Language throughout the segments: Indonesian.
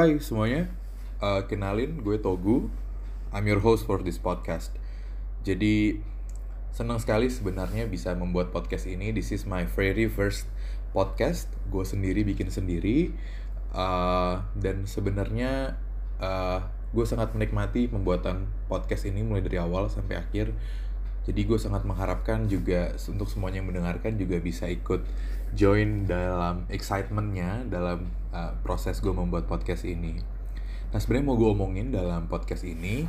Hai semuanya, uh, kenalin gue Togu. I'm your host for this podcast. Jadi senang sekali sebenarnya bisa membuat podcast ini. This is my very first podcast. Gue sendiri bikin sendiri. Uh, dan sebenarnya uh, gue sangat menikmati pembuatan podcast ini mulai dari awal sampai akhir. Jadi gue sangat mengharapkan juga untuk semuanya yang mendengarkan juga bisa ikut join dalam excitementnya dalam uh, proses gue membuat podcast ini. Nah sebenarnya mau gue omongin dalam podcast ini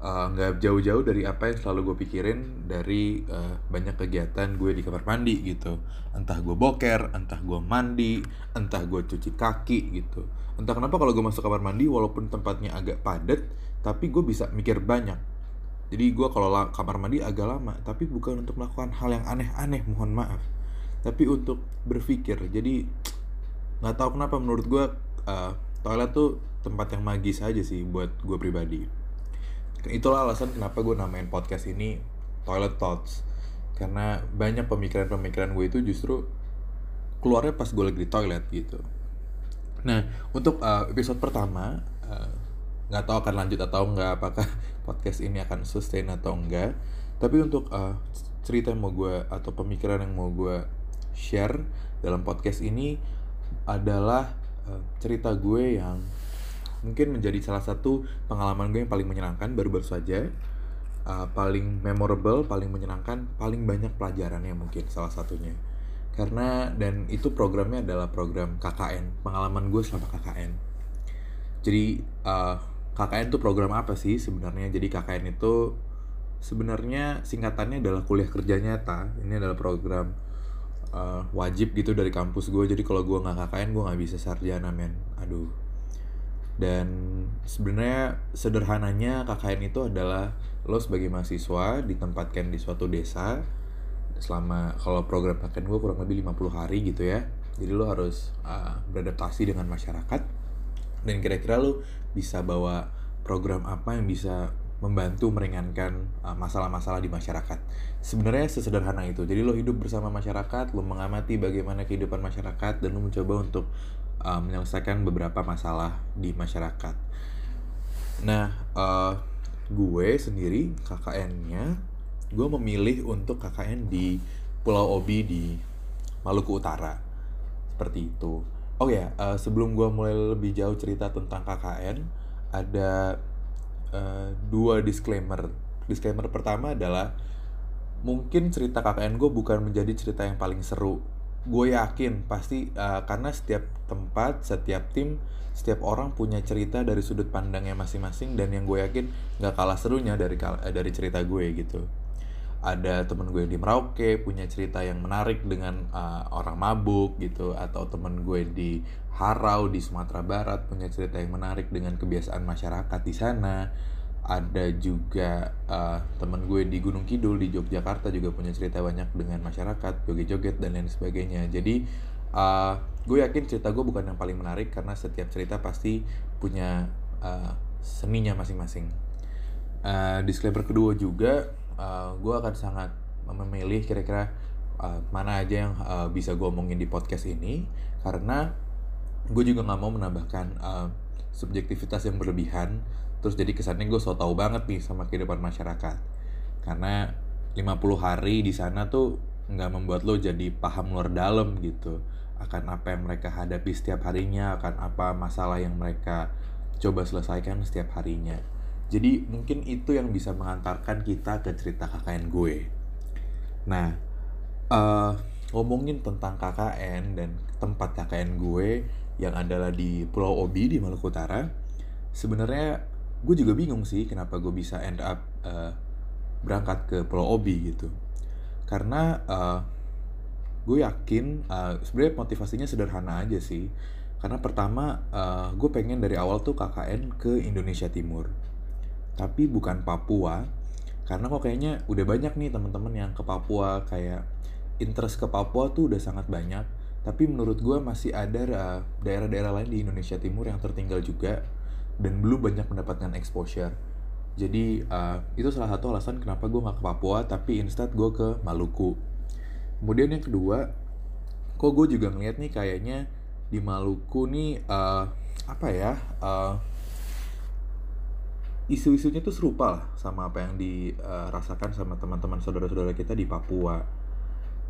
uh, nggak uh, jauh-jauh dari apa yang selalu gue pikirin dari uh, banyak kegiatan gue di kamar mandi gitu. Entah gue boker, entah gue mandi, entah gue cuci kaki gitu. Entah kenapa kalau gue masuk kamar mandi walaupun tempatnya agak padat, tapi gue bisa mikir banyak. Jadi gue kalau kamar mandi agak lama, tapi bukan untuk melakukan hal yang aneh-aneh, mohon maaf tapi untuk berpikir jadi nggak tahu kenapa menurut gue uh, toilet tuh tempat yang magis aja sih buat gue pribadi. Itulah alasan kenapa gue namain podcast ini toilet thoughts. Karena banyak pemikiran-pemikiran gue itu justru keluarnya pas gue lagi di toilet gitu. Nah untuk uh, episode pertama eh, nggak uh, tahu akan lanjut atau enggak apakah podcast ini akan sustain atau enggak tapi untuk uh, cerita yang mau gue atau pemikiran yang mau gue share dalam podcast ini adalah uh, cerita gue yang mungkin menjadi salah satu pengalaman gue yang paling menyenangkan baru-baru saja. Uh, paling memorable paling menyenangkan paling banyak pelajarannya mungkin salah satunya. Karena dan itu programnya adalah program KKN pengalaman gue selama KKN jadi uh, KKN itu program apa sih sebenarnya? Jadi KKN itu sebenarnya singkatannya adalah kuliah kerja nyata. Ini adalah program uh, wajib gitu dari kampus gue jadi kalau gue nggak KKN gue nggak bisa sarjana men. Aduh. Dan sebenarnya sederhananya KKN itu adalah lo sebagai mahasiswa ditempatkan di suatu desa selama kalau program KKN gue kurang lebih 50 hari gitu ya. Jadi lo harus uh, beradaptasi dengan masyarakat. Dan kira-kira lo bisa bawa program apa yang bisa membantu meringankan uh, masalah-masalah uh, di masyarakat. Sebenarnya sesederhana itu. Jadi lo hidup bersama masyarakat, lo mengamati bagaimana kehidupan masyarakat dan lo mencoba untuk uh, menyelesaikan beberapa masalah di masyarakat. Nah, uh, gue sendiri KKN-nya, gue memilih untuk KKN di Pulau Obi di Maluku Utara. Seperti itu. Oh ya, uh, sebelum gue mulai lebih jauh cerita tentang KKN, ada uh, dua disclaimer. Disclaimer pertama adalah mungkin cerita KKN gue bukan menjadi cerita yang paling seru. Gue yakin pasti uh, karena setiap tempat, setiap tim, setiap orang punya cerita dari sudut pandangnya masing-masing dan yang gue yakin nggak kalah serunya dari uh, dari cerita gue gitu. Ada temen gue di Merauke punya cerita yang menarik dengan uh, orang mabuk gitu atau temen gue di Harau di Sumatera Barat punya cerita yang menarik dengan kebiasaan masyarakat di sana. Ada juga uh, teman gue di Gunung Kidul di Yogyakarta juga punya cerita banyak dengan masyarakat, joget-joget dan lain sebagainya. Jadi uh, gue yakin cerita gue bukan yang paling menarik karena setiap cerita pasti punya uh, seninya masing-masing. Uh, disclaimer kedua juga, uh, gue akan sangat memilih kira-kira uh, mana aja yang uh, bisa gue omongin di podcast ini karena gue juga nggak mau menambahkan uh, subjektivitas yang berlebihan terus jadi kesannya gue so tau banget nih sama kehidupan masyarakat. Karena 50 hari di sana tuh nggak membuat lo jadi paham luar dalam gitu akan apa yang mereka hadapi setiap harinya akan apa masalah yang mereka coba selesaikan setiap harinya. Jadi mungkin itu yang bisa mengantarkan kita ke cerita KKN gue. Nah uh, ngomongin tentang KKN dan tempat KKN gue yang adalah di Pulau Obi di Maluku Utara sebenarnya gue juga bingung sih kenapa gue bisa end up uh, berangkat ke Pulau Obi gitu. Karena uh, gue yakin uh, sebenarnya motivasinya sederhana aja sih. Karena pertama uh, gue pengen dari awal tuh KKN ke Indonesia Timur. Tapi bukan Papua karena kok kayaknya udah banyak nih teman-teman yang ke Papua kayak interest ke Papua tuh udah sangat banyak tapi menurut gue masih ada uh, daerah-daerah lain di Indonesia Timur yang tertinggal juga dan belum banyak mendapatkan exposure jadi uh, itu salah satu alasan kenapa gue gak ke Papua tapi instead gue ke Maluku kemudian yang kedua kok gue juga ngeliat nih kayaknya di Maluku nih uh, apa ya uh, isu-isunya tuh serupa lah sama apa yang dirasakan sama teman-teman saudara-saudara kita di Papua.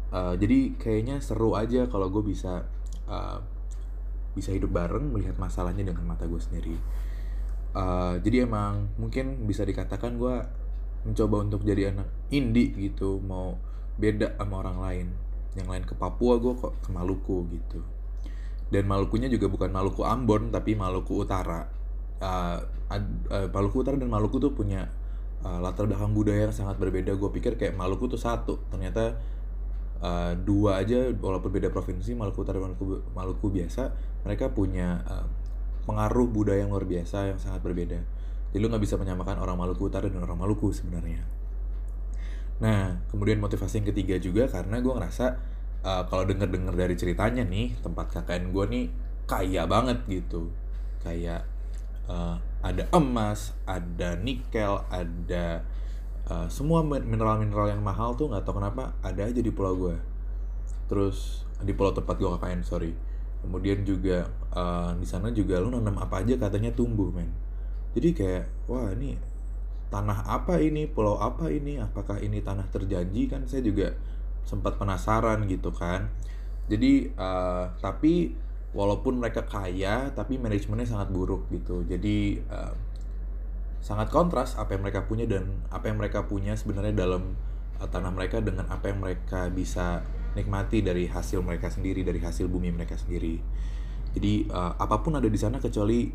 Uh, jadi kayaknya seru aja kalau gue bisa uh, bisa hidup bareng melihat masalahnya dengan mata gue sendiri. Uh, jadi emang mungkin bisa dikatakan gue mencoba untuk jadi anak indie gitu, mau beda sama orang lain. Yang lain ke Papua, gue kok ke Maluku gitu. Dan Malukunya juga bukan Maluku Ambon, tapi Maluku Utara uh, uh, Maluku Utara dan Maluku tuh punya uh, latar belakang budaya yang sangat berbeda. Gue pikir kayak Maluku tuh satu, ternyata uh, dua aja walaupun beda provinsi Maluku Utara Maluku, Maluku biasa, mereka punya uh, pengaruh budaya yang luar biasa yang sangat berbeda. Jadi lu nggak bisa menyamakan orang Maluku Utara dan orang Maluku sebenarnya. Nah, kemudian motivasi yang ketiga juga karena gue ngerasa uh, kalau denger-denger dari ceritanya nih tempat KKN gue nih kaya banget gitu, kayak uh, ada emas, ada nikel, ada uh, semua mineral-mineral yang mahal tuh nggak tahu kenapa ada aja di pulau gue. Terus di pulau tempat gue KKN sorry. Kemudian juga uh, di sana juga lu nanam apa aja katanya tumbuh men. Jadi kayak wah ini tanah apa ini, pulau apa ini, apakah ini tanah terjanji kan saya juga sempat penasaran gitu kan. Jadi uh, tapi walaupun mereka kaya tapi manajemennya sangat buruk gitu jadi uh, sangat kontras apa yang mereka punya dan apa yang mereka punya sebenarnya dalam uh, tanah mereka dengan apa yang mereka bisa nikmati dari hasil mereka sendiri dari hasil bumi mereka sendiri. Jadi uh, apa pun ada di sana kecuali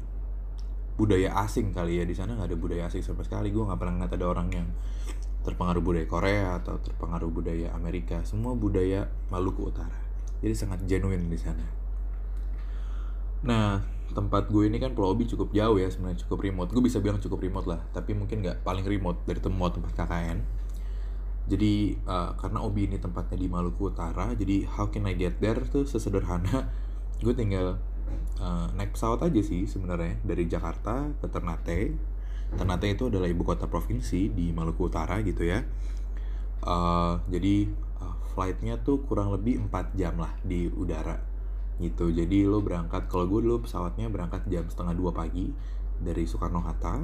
budaya asing kali ya. Di sana nggak ada budaya asing sama sekali. Gue nggak pernah ngeliat ada orang yang terpengaruh budaya Korea atau terpengaruh budaya Amerika. Semua budaya Maluku Utara. Jadi sangat genuine di sana. Nah, tempat gue ini kan Pulau Obi cukup jauh ya sebenarnya cukup remote. Gue bisa bilang cukup remote lah, tapi mungkin nggak paling remote dari semua tempat KKN. Jadi uh, karena Obi ini tempatnya di Maluku Utara, jadi how can I get there tuh sesederhana gue tinggal uh, naik pesawat aja sih sebenarnya dari Jakarta ke Ternate. Ternate itu adalah ibu kota provinsi di Maluku Utara gitu ya. Uh, jadi uh, flightnya tuh kurang lebih 4 jam lah di udara gitu. Jadi lo berangkat kalau gue dulu pesawatnya berangkat jam setengah dua pagi dari Soekarno Hatta.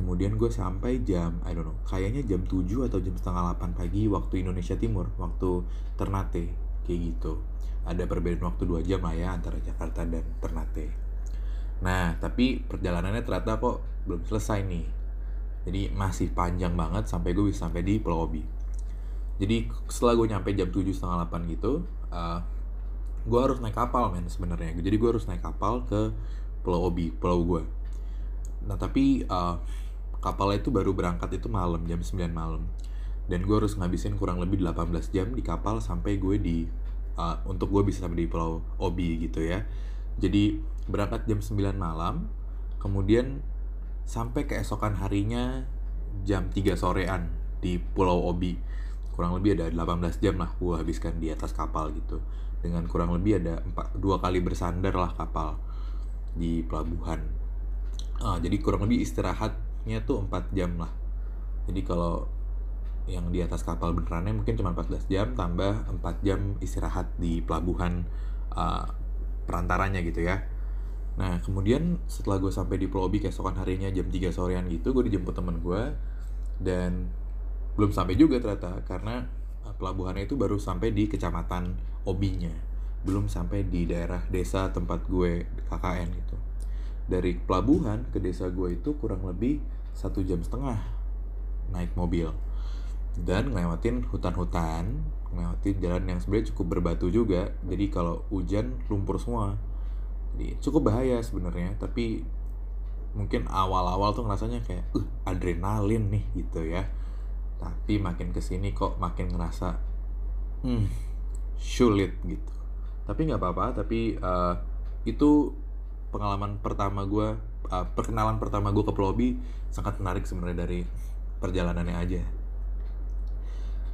Kemudian gue sampai jam I don't know kayaknya jam 7 atau jam setengah 8 pagi waktu Indonesia Timur waktu Ternate kayak gitu. Ada perbedaan waktu dua jam lah ya antara Jakarta dan Ternate. Nah tapi perjalanannya ternyata kok belum selesai nih. Jadi masih panjang banget sampai gue bisa sampai di Pulau Obi. Jadi setelah gue nyampe jam 7 setengah 8 gitu uh, gue harus naik kapal men sebenarnya. Jadi gue harus naik kapal ke Pulau Obi pulau gue nah tapi uh, kapalnya itu baru berangkat itu malam jam 9 malam. Dan gue harus ngabisin kurang lebih 18 jam di kapal sampai gue di uh, untuk gue bisa sampai di Pulau Obi gitu ya. Jadi berangkat jam 9 malam kemudian sampai keesokan harinya jam 3 sorean di Pulau Obi. Kurang lebih ada 18 jam lah gue habiskan di atas kapal gitu dengan kurang lebih ada empat, dua kali bersandar lah kapal di pelabuhan. Uh, jadi kurang lebih istirahatnya tuh 4 jam lah. Jadi kalau yang di atas kapal benerannya mungkin cuma 14 jam tambah 4 jam istirahat di pelabuhan uh, perantaranya gitu ya. Nah kemudian setelah gue sampai di Pulau Obi keesokan harinya jam 3 sorean gitu gue dijemput temen gue dan belum sampai juga ternyata karena pelabuhannya itu baru sampai di kecamatan Obinya belum sampai di daerah desa tempat gue KKN gitu. Dari pelabuhan ke desa gue itu kurang lebih satu jam setengah naik mobil. Dan ngelewatin hutan-hutan ngelewatin jalan yang sebenarnya cukup berbatu juga. Jadi kalau hujan lumpur semua. Jadi cukup bahaya sebenarnya tapi mungkin awal-awal tuh ngerasanya kayak uh adrenalin nih gitu ya. Tapi makin ke sini kok makin ngerasa hmm sulit gitu. Tapi nggak apa-apa tapi uh, itu pengalaman pertama gue uh, perkenalan pertama gue ke Plobi sangat menarik sebenarnya dari perjalanannya aja.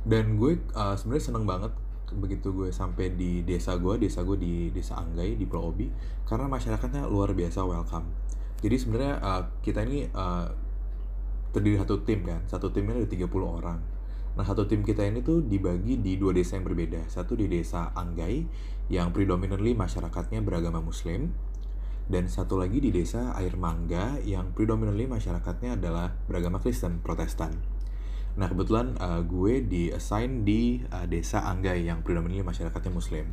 Dan gue uh, sebenarnya seneng banget begitu gue sampai di desa gue desa gue di desa Anggai di Pulau Obi karena masyarakatnya luar biasa welcome. Jadi sebenarnya uh, kita ini uh, terdiri satu tim kan satu timnya ada 30 orang nah satu tim kita ini tuh dibagi di dua desa yang berbeda satu di desa Anggai yang predominantly masyarakatnya beragama muslim dan satu lagi di desa Air Mangga yang predominantly masyarakatnya adalah beragama Kristen Protestan. Nah kebetulan uh, gue di assign di uh, desa Anggai yang predominantly masyarakatnya Muslim.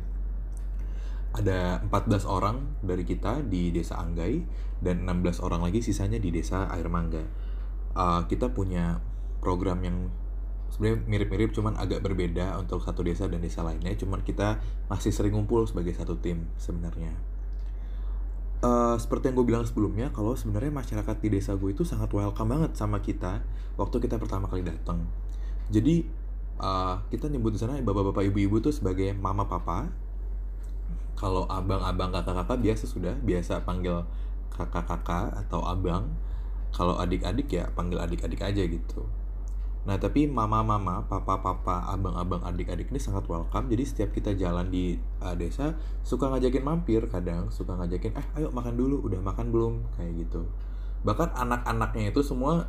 Ada 14 orang dari kita di desa Anggai dan 16 orang lagi sisanya di desa Air Mangga. Uh, kita punya program yang sebenarnya mirip-mirip cuman agak berbeda untuk satu desa dan desa lainnya. Cuman kita masih sering ngumpul sebagai satu tim sebenarnya. Uh, seperti yang gue bilang sebelumnya kalau sebenarnya masyarakat di desa gue itu sangat welcome banget sama kita waktu kita pertama kali datang jadi uh, kita nyebut di sana bapak-bapak ibu-ibu tuh sebagai mama papa. Kalau abang-abang kakak-kakak biasa sudah biasa panggil kakak-kakak atau abang. Kalau adik-adik ya panggil adik-adik aja gitu Nah tapi mama-mama, papa-papa, abang-abang, adik-adik ini sangat welcome. Jadi setiap kita jalan di uh, desa suka ngajakin mampir kadang, suka ngajakin eh ayo makan dulu, udah makan belum kayak gitu. Bahkan anak-anaknya itu semua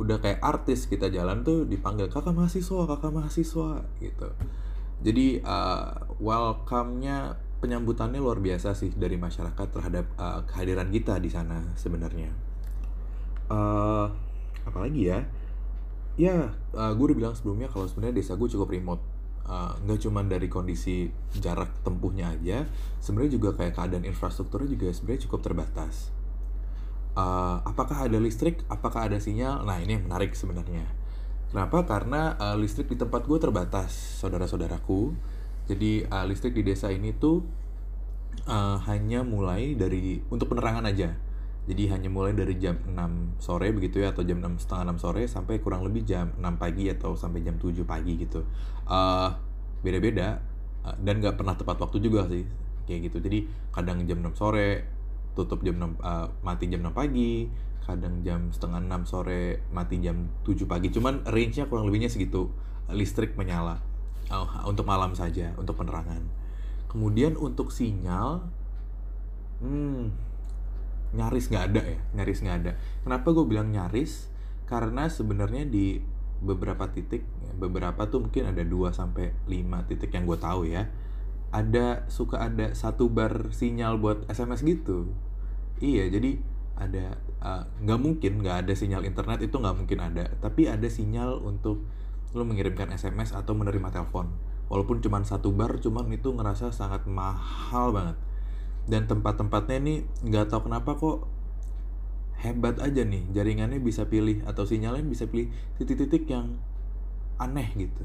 udah kayak artis kita jalan tuh dipanggil kakak mahasiswa, kakak mahasiswa gitu. Jadi uh, welcome-nya penyambutannya luar biasa sih dari masyarakat terhadap uh, kehadiran kita di sana sebenarnya. Uh, apalagi ya? Ya uh, gue udah bilang sebelumnya kalau sebenarnya desa gue cukup remote. Uh, nggak uh, cuma dari kondisi jarak tempuhnya aja sebenarnya juga kayak keadaan infrastrukturnya juga sebenarnya cukup terbatas. Uh, apakah ada listrik? Apakah ada sinyal? Nah ini yang menarik sebenarnya. Kenapa? Karena uh, listrik di tempat gue terbatas saudara-saudaraku. Jadi uh, listrik di desa ini tuh uh, hanya mulai dari untuk penerangan aja jadi hanya mulai dari jam 6 sore begitu ya atau jam 6 setengah 6 sore sampai kurang lebih jam 6 pagi atau sampai jam 7 pagi gitu. Uh, beda-beda uh, dan nggak pernah tepat waktu juga sih kayak gitu. Jadi kadang jam 6 sore tutup jam 6 uh, mati jam 6 pagi kadang jam setengah 6 sore mati jam 7 pagi. Cuman range-nya kurang lebihnya segitu listrik menyala uh, untuk malam saja untuk penerangan. Kemudian untuk sinyal hmm nyaris nggak ada ya nyaris nggak ada. Kenapa gue bilang nyaris? Karena sebenarnya di beberapa titik beberapa tuh mungkin ada 2 sampai 5 titik yang gue tahu ya ada suka ada satu bar sinyal buat SMS gitu. Iya jadi ada uh, nggak uh, mungkin nggak ada sinyal internet itu nggak mungkin ada. Tapi ada sinyal untuk lo mengirimkan SMS atau menerima telepon. Walaupun cuma satu bar cuman itu ngerasa sangat mahal banget dan tempat-tempatnya ini nggak tahu kenapa kok hebat aja nih. Jaringannya bisa pilih atau sinyalnya bisa pilih titik-titik yang aneh gitu.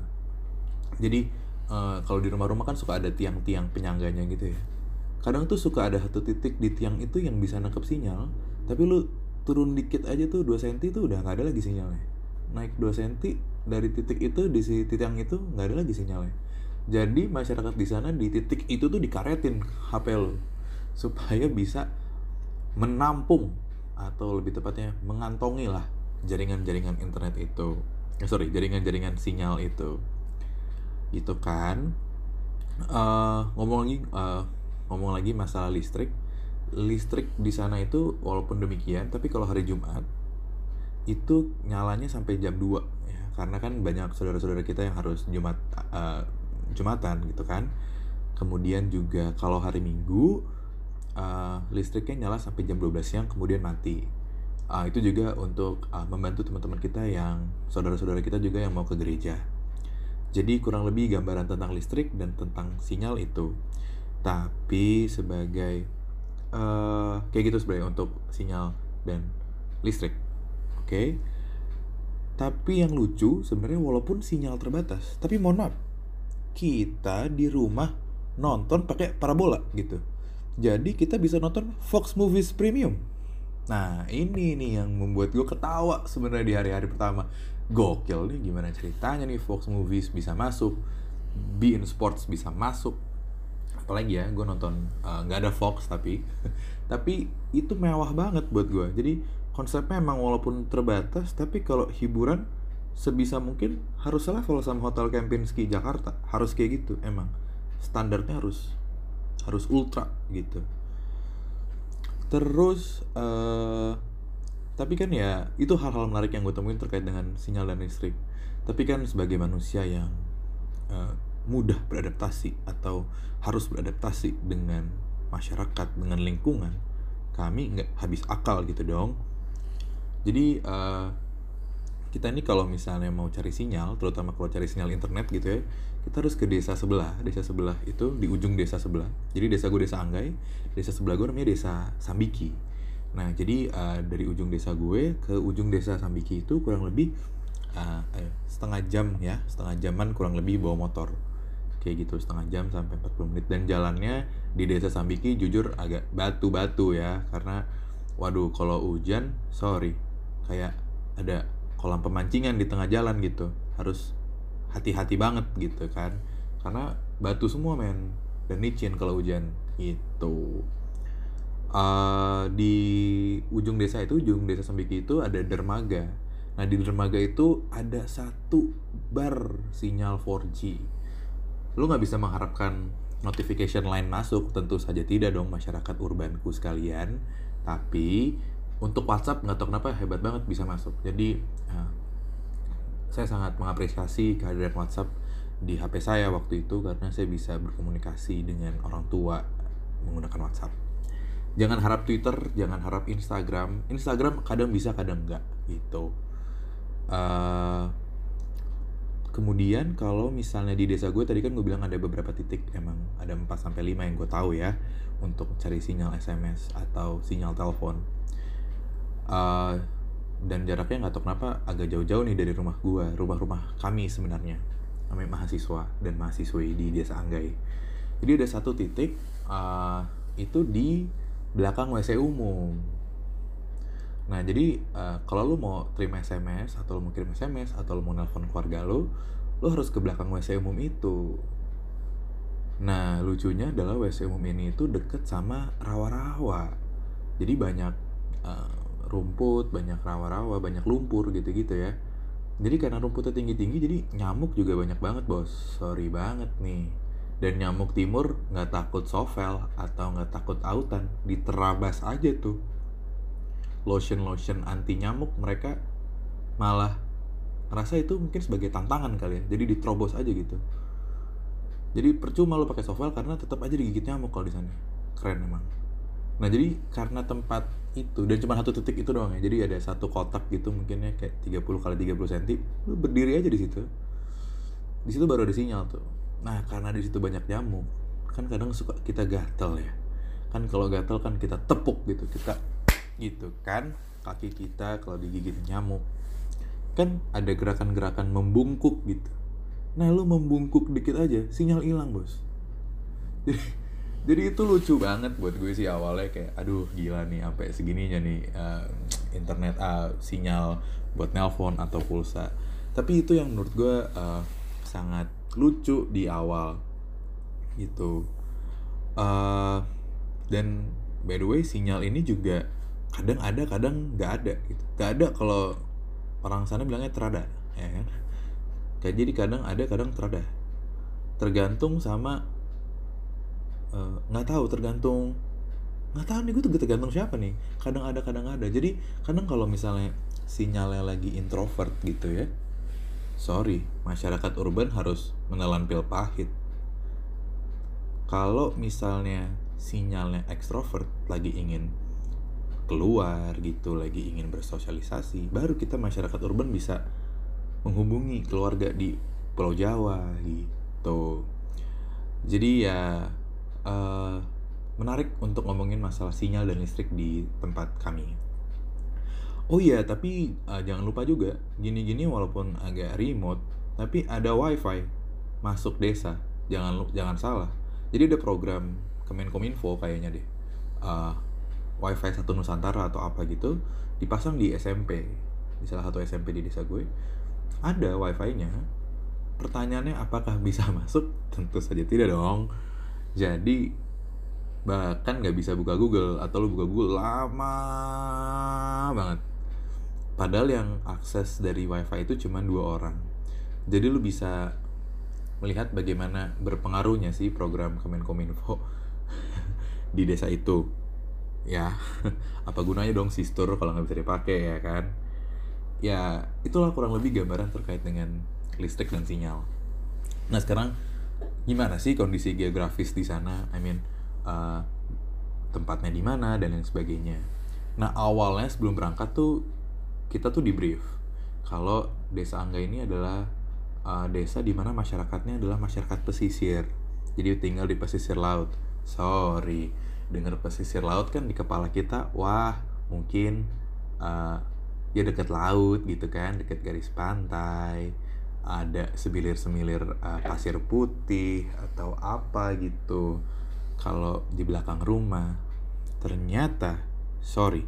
Jadi uh, kalau di rumah-rumah kan suka ada tiang-tiang penyangganya gitu ya. Kadang tuh suka ada satu titik di tiang itu yang bisa nangkep sinyal tapi lu turun dikit aja tuh 2 cm tuh udah nggak ada lagi sinyalnya. Naik 2 cm dari titik itu di tiang itu nggak ada lagi sinyalnya. Jadi masyarakat di sana di titik itu tuh dikaretin HP lo supaya bisa menampung atau lebih tepatnya mengantongi lah jaringan-jaringan internet itu. Eh, sorry jaringan-jaringan sinyal itu. Gitu kan? Uh, ngomong lagi uh, ngomong lagi masalah listrik. Listrik di sana itu walaupun demikian tapi kalau hari Jumat itu nyalanya sampai jam 2 ya. Karena kan banyak saudara-saudara kita yang harus Jumat uh, Jumatan gitu kan. Kemudian juga kalau hari Minggu uh, listriknya nyala sampai jam 12 siang kemudian mati. Uh, itu juga untuk uh, membantu teman-teman kita yang saudara-saudara kita juga yang mau ke gereja. Jadi kurang lebih gambaran tentang listrik dan tentang sinyal itu. Tapi sebagai uh, kayak gitu sebenarnya untuk sinyal dan listrik. Oke? Okay? tapi yang lucu sebenarnya walaupun sinyal terbatas tapi mohon maaf kita di rumah nonton pakai parabola gitu jadi kita bisa nonton Fox Movies Premium. Nah ini nih yang membuat gue ketawa sebenarnya di hari-hari pertama. Gokil nih gimana ceritanya nih Fox Movies bisa masuk, Be in Sports bisa masuk. Apalagi ya gue nonton eh, nggak uh, ada Fox tapi tapi itu mewah banget buat gue. Jadi konsepnya emang walaupun terbatas tapi kalau hiburan sebisa mungkin harus level sama Hotel Kempinski Jakarta harus kayak gitu emang standarnya harus harus ultra gitu. Terus uh, tapi kan ya itu hal-hal menarik yang gue temuin terkait dengan sinyal dan listrik. Tapi kan sebagai manusia yang uh, mudah beradaptasi atau harus beradaptasi dengan masyarakat dengan lingkungan kami nggak habis akal gitu dong. Jadi uh, kita ini kalau misalnya mau cari sinyal terutama kalau cari sinyal internet gitu ya kita harus ke desa sebelah. Desa sebelah itu di ujung desa sebelah. Jadi desa gue desa Anggai desa sebelah gue namanya desa Sambiki. Nah jadi uh, dari ujung desa gue ke ujung desa Sambiki itu kurang lebih uh, eh, setengah jam ya. Setengah jaman kurang lebih bawa motor. Kayak gitu setengah jam sampai 40 menit. Dan jalannya di desa Sambiki jujur agak batu-batu ya. Karena waduh kalau hujan sorry. Kayak ada kolam pemancingan di tengah jalan gitu. Harus hati-hati banget gitu kan. Karena batu semua men. Dan licin kalau hujan. Itu uh, di ujung desa itu ujung desa Sambiki itu ada dermaga. Nah di dermaga itu ada satu bar sinyal 4G lu nggak bisa mengharapkan notification line masuk. Tentu saja tidak dong masyarakat urbanku sekalian. Tapi untuk WhatsApp nggak tahu kenapa hebat banget bisa masuk. Jadi uh, saya sangat mengapresiasi kehadiran WhatsApp di HP saya waktu itu karena saya bisa berkomunikasi dengan orang tua menggunakan WhatsApp. Jangan harap Twitter jangan harap Instagram. Instagram kadang bisa kadang enggak gitu. Uh, kemudian kalau misalnya di desa gue tadi kan gue bilang ada beberapa titik emang ada 4 sampai 5 yang gue tahu ya untuk cari sinyal SMS atau sinyal telepon. Uh, dan jaraknya nggak tahu kenapa agak jauh-jauh nih dari rumah gue, rumah-rumah kami sebenarnya. Namanya mahasiswa dan mahasiswi di desa Anggai. Jadi ada satu titik uh, itu di belakang WC umum Nah, jadi uh, kalau lu mau terima SMS atau lu mau kirim SMS atau lu mau nelpon keluarga lu, lu harus ke belakang WC umum itu. Nah, lucunya adalah WC umum ini itu deket sama rawa-rawa. Jadi banyak uh, rumput, banyak rawa-rawa, banyak lumpur gitu-gitu ya. Jadi karena rumputnya tinggi-tinggi, jadi nyamuk juga banyak banget bos. Sorry banget nih. Dan nyamuk timur nggak takut sovel atau nggak takut autan, diterabas aja tuh lotion lotion anti nyamuk mereka malah rasa itu mungkin sebagai tantangan kali ya jadi diterobos aja gitu jadi percuma lo pakai software karena tetap aja digigit nyamuk kalau di sana keren emang nah jadi karena tempat itu dan cuma satu titik itu doang ya jadi ada satu kotak gitu mungkin ya kayak 30 kali 30 cm lo berdiri aja di situ. Di situ baru ada sinyal tuh. Nah karena di situ banyak nyamuk kan kadang suka kita gatel ya. Kan kalau gatel kan kita tepuk gitu kita gitu kan kaki kita kalau digigit nyamuk. Kan ada gerakan-gerakan membungkuk gitu. Nah lu membungkuk dikit aja sinyal hilang bos. Jadi jadi itu lucu banget buat gue sih awalnya kayak aduh gila nih sampai segininya nih uh, internet uh, sinyal buat nelpon atau pulsa. Tapi itu yang menurut gue uh, sangat lucu di awal gitu. Uh, dan by the way sinyal ini juga kadang ada kadang nggak ada gitu. Nggak ada kalau orang sana bilangnya terada ya kan? Jadi kadang ada kadang terada. Tergantung sama nggak uh, tahu tergantung. Nggak tahu nih gue tuh tergantung siapa nih. Kadang ada kadang ada. Jadi kadang kalau misalnya sinyalnya lagi introvert gitu ya sorry masyarakat urban harus menelan pil pahit. Kalau misalnya sinyalnya ekstrovert lagi ingin keluar gitu lagi ingin bersosialisasi baru kita masyarakat urban bisa menghubungi keluarga di Pulau Jawa gitu. Jadi ya uh, menarik untuk ngomongin masalah sinyal dan listrik di tempat kami. Oh iya tapi uh, jangan lupa juga gini-gini walaupun agak remote tapi ada wifi masuk desa. Jangan jangan salah. Jadi ada program Kemenkominfo kayaknya deh. Uh, wifi satu Nusantara atau apa gitu dipasang di SMP di salah satu SMP di desa gue ada wifi-nya. Pertanyaannya apakah bisa masuk? Tentu saja tidak dong jadi bahkan nggak bisa buka Google atau lu buka Google lama banget. Padahal yang akses dari wifi itu cuma dua orang. Jadi lu bisa melihat bagaimana berpengaruhnya sih program Kemenkominfo di desa itu. Ya apa gunanya dong sistur kalau nggak bisa dipakai ya kan? Ya itulah kurang lebih gambaran terkait dengan listrik dan sinyal. Nah sekarang gimana sih kondisi geografis di sana? I mean uh, tempatnya di mana dan lain sebagainya. Nah awalnya sebelum berangkat tuh kita tuh di brief kalau desa Angga ini adalah uh, desa di mana masyarakatnya adalah masyarakat pesisir. Jadi tinggal di pesisir laut. Sorry dengar pesisir laut kan di kepala kita wah mungkin uh, ya dekat laut gitu kan dekat garis pantai ada sebilir-semilir uh, pasir putih atau apa gitu. Kalau di belakang rumah ternyata sorry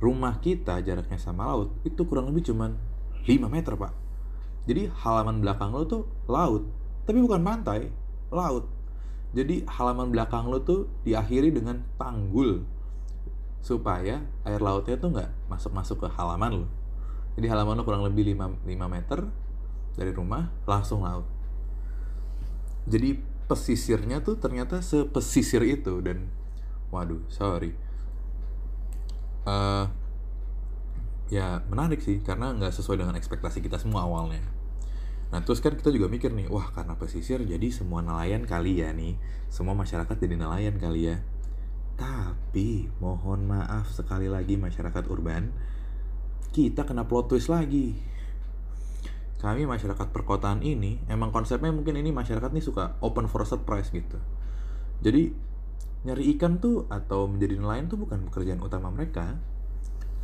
rumah kita jaraknya sama laut itu kurang lebih cuman 5 meter pak. Jadi halaman belakang lo tuh laut tapi bukan pantai laut. Jadi halaman belakang lo tuh diakhiri dengan tanggul supaya air lautnya tuh nggak masuk-masuk ke halaman lo. Jadi halaman lo kurang lebih 5, 5 meter dari rumah langsung laut. Jadi pesisirnya tuh ternyata sepesisir itu dan waduh sorry. Uh, ya menarik sih karena nggak sesuai dengan ekspektasi kita semua awalnya. Nah terus kan kita juga mikir nih, wah karena pesisir jadi semua nelayan kali ya nih, semua masyarakat jadi nelayan kali ya tapi mohon maaf sekali lagi masyarakat urban, kita kena plot twist lagi. Kami masyarakat perkotaan ini, emang konsepnya mungkin ini masyarakat nih suka open for surprise gitu. Jadi nyari ikan tuh atau menjadi nelayan tuh bukan pekerjaan utama mereka,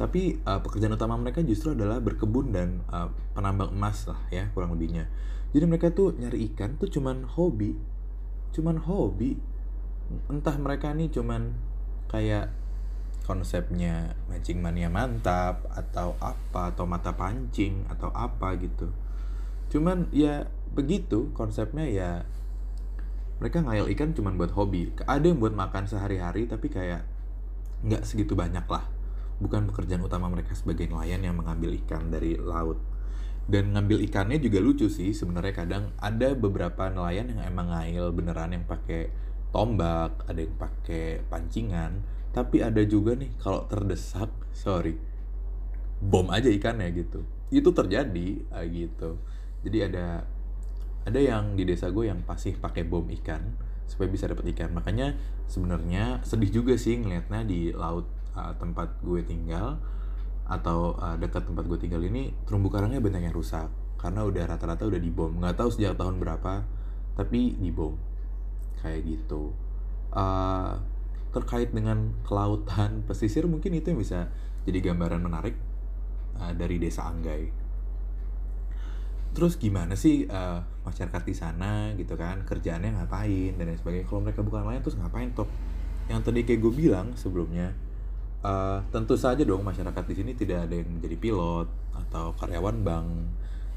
tapi uh, pekerjaan utama mereka justru adalah berkebun dan uh, penambang emas lah ya kurang lebihnya. Jadi mereka tuh nyari ikan tuh cuman hobi, cuman hobi entah mereka nih cuman kayak konsepnya mancing mania mantap atau apa atau mata pancing atau apa gitu. Cuman ya begitu konsepnya ya mereka ngayal ikan cuman buat hobi. Ada yang buat makan sehari-hari tapi kayak nggak segitu banyak lah. Bukan pekerjaan utama mereka sebagai nelayan yang mengambil ikan dari laut. Dan ngambil ikannya juga lucu sih sebenarnya kadang ada beberapa nelayan yang emang ngayal beneran yang pakai tombak, ada yang pakai pancingan, tapi ada juga nih kalau terdesak, sorry, bom aja ikannya gitu. Itu terjadi gitu. Jadi ada ada yang di desa gue yang pasti pakai bom ikan supaya bisa dapat ikan. Makanya sebenarnya sedih juga sih ngelihatnya di laut uh, tempat gue tinggal atau uh, dekat tempat gue tinggal ini terumbu karangnya banyak yang rusak karena udah rata-rata udah dibom. Nggak tahu sejak tahun berapa, tapi dibom kayak gitu uh, terkait dengan kelautan pesisir mungkin itu yang bisa jadi gambaran menarik uh, dari desa Anggai. Terus gimana sih uh, masyarakat di sana gitu kan kerjaannya ngapain dan lain sebagainya. Kalau mereka bukan lain terus ngapain toh? Yang tadi kayak gue bilang sebelumnya uh, tentu saja dong masyarakat di sini tidak ada yang menjadi pilot atau karyawan bank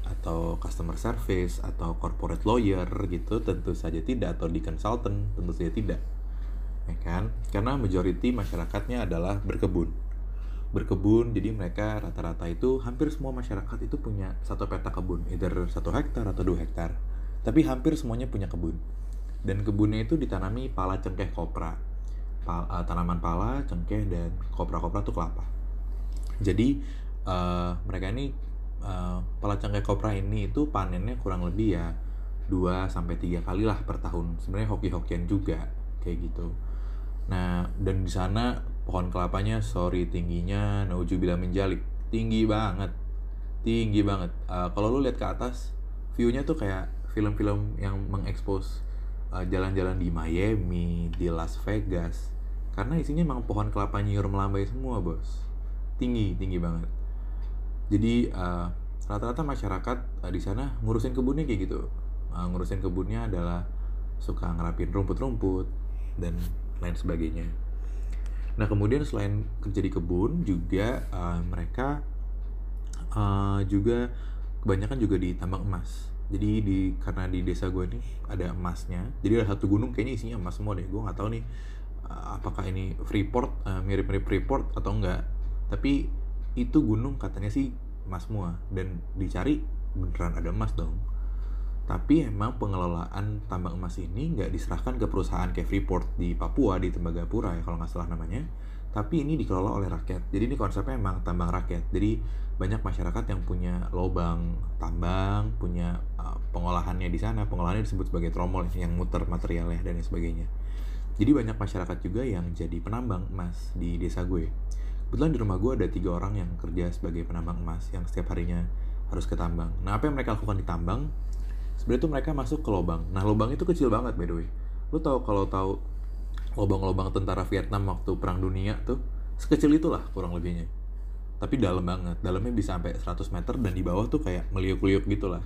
atau customer service atau corporate lawyer gitu tentu saja tidak atau di consultant tentu saja tidak ya kan? Karena majority masyarakatnya adalah berkebun. Berkebun jadi mereka rata-rata itu hampir semua masyarakat itu punya satu peta kebun either satu hektar atau dua hektar. Tapi hampir semuanya punya kebun. Dan kebunnya itu ditanami pala cengkeh kopra. Pal, uh, tanaman pala cengkeh dan kopra-kopra itu kelapa. Jadi uh, mereka ini uh, pelacang kopra ini itu panennya kurang lebih ya 2 sampai 3 kali lah per tahun. Sebenarnya hoki-hokian juga kayak gitu. Nah, dan di sana pohon kelapanya sorry tingginya naujubillah menjalik. Tinggi banget. Tinggi banget. Uh, kalau lu lihat ke atas, view-nya tuh kayak film-film yang mengekspos uh, jalan-jalan di Miami, di Las Vegas. Karena isinya emang pohon kelapa nyiur melambai semua, Bos. Tinggi, tinggi banget jadi uh, rata-rata masyarakat uh, di sana ngurusin kebunnya kayak gitu uh, ngurusin kebunnya adalah suka ngerapin rumput-rumput dan lain sebagainya. Nah kemudian selain kerja di kebun juga uh, mereka uh, juga kebanyakan juga di tambang emas. Jadi di karena di desa gue nih ada emasnya jadi ada satu gunung kayaknya isinya emas semua deh. Gue nggak tahu nih uh, apakah ini Freeport uh, mirip-mirip Freeport atau enggak. Tapi itu gunung katanya sih emas semua dan dicari beneran ada emas dong tapi emang pengelolaan tambang emas ini nggak diserahkan ke perusahaan kayak Freeport di Papua di Tembagapura ya kalau nggak salah namanya. Tapi ini dikelola oleh rakyat. Jadi ini konsepnya emang tambang rakyat. Jadi banyak masyarakat yang punya lobang tambang punya uh, pengolahannya di sana. Pengolahannya disebut sebagai tromol yang muter materialnya dan sebagainya. Jadi banyak masyarakat juga yang jadi penambang emas di desa gue. Kebetulan di rumah gue ada tiga orang yang kerja sebagai penambang emas yang setiap harinya harus ke tambang nah apa yang mereka lakukan di tambang sebenarnya tuh mereka masuk ke lubang. Nah lubang itu kecil banget by the way. Lu tau kalau tahu lubang-lubang tentara Vietnam waktu perang dunia tuh sekecil itulah kurang lebihnya. Tapi dalam banget. Dalamnya bisa sampai 100 meter dan di bawah tuh kayak meliuk-liuk gitu lah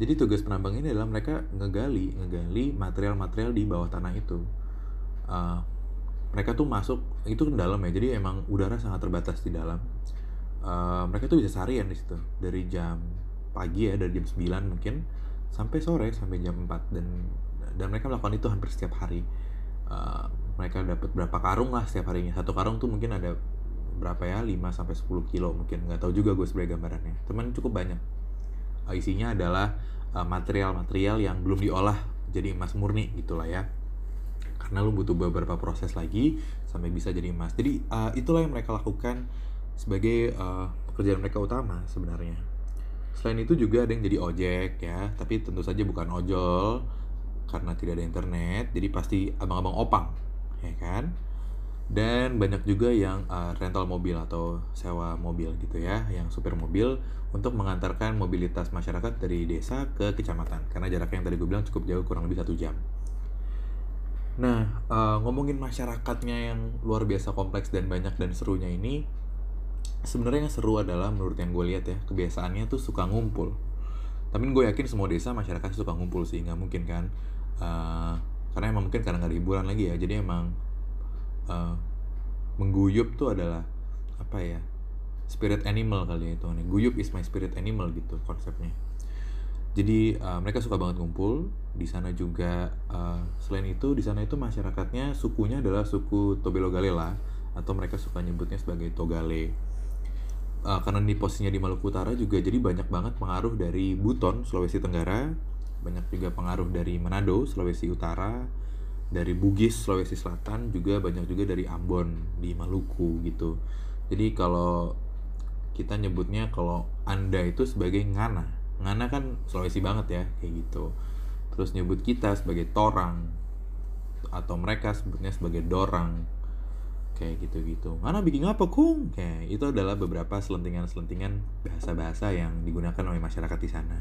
jadi tugas penambang ini adalah mereka ngegali ngegali material-material di bawah tanah itu. Uh, mereka tuh masuk itu ke dalam ya jadi emang udara sangat terbatas di dalam. Uh, mereka tuh bisa seharian di situ. Dari jam pagi ya dari jam 9 mungkin sampai sore sampai jam 4 dan dan mereka melakukan itu hampir setiap hari. Uh, mereka dapat berapa karung lah setiap harinya. Satu karung tuh mungkin ada berapa ya 5 sampai 10 kilo mungkin. Nggak tahu juga gue sebenarnya gambarannya. Teman cukup banyak. Uh, isinya adalah eh, material-material uh, yang belum diolah jadi emas murni gitulah ya. Karena lu butuh beberapa proses lagi sampai bisa jadi emas. Jadi uh, itulah yang mereka lakukan sebagai uh, pekerjaan mereka utama sebenarnya selain itu juga ada yang jadi ojek ya. Tapi tentu saja bukan ojol karena tidak ada internet jadi pasti abang-abang opang ya kan? Dan banyak juga yang uh, rental mobil atau sewa mobil gitu ya yang supir mobil untuk mengantarkan mobilitas masyarakat dari desa ke kecamatan karena jaraknya yang tadi gue bilang cukup jauh kurang lebih satu jam. Nah uh, ngomongin masyarakatnya yang luar biasa kompleks dan banyak dan serunya ini sebenarnya yang seru adalah menurut yang gue lihat ya kebiasaannya tuh suka ngumpul. Tapi gue yakin semua desa masyarakat suka ngumpul sih nggak mungkin kan? Uh, karena emang mungkin karena nggak ada hiburan lagi ya jadi emang uh, mengguyup tuh adalah apa ya spirit animal kali ya itu nih guyup is my spirit animal gitu konsepnya. Jadi uh, mereka suka banget ngumpul. Di sana juga uh, selain itu di sana itu masyarakatnya sukunya adalah suku Tobelo Galela atau mereka suka nyebutnya sebagai Togale uh, karena di posisinya di Maluku Utara juga jadi banyak banget pengaruh dari Buton Sulawesi Tenggara. Banyak juga pengaruh dari Manado Sulawesi Utara. Dari Bugis Sulawesi Selatan juga banyak juga dari Ambon di Maluku gitu. Jadi kalau kita nyebutnya kalau anda itu sebagai ngana. Ngana kan Sulawesi banget ya kayak gitu. Terus nyebut kita sebagai torang atau mereka sebutnya sebagai dorang kayak gitu-gitu. Ngana bikin apa kung? Kayak itu adalah beberapa selentingan-selentingan bahasa-bahasa yang digunakan oleh masyarakat di sana.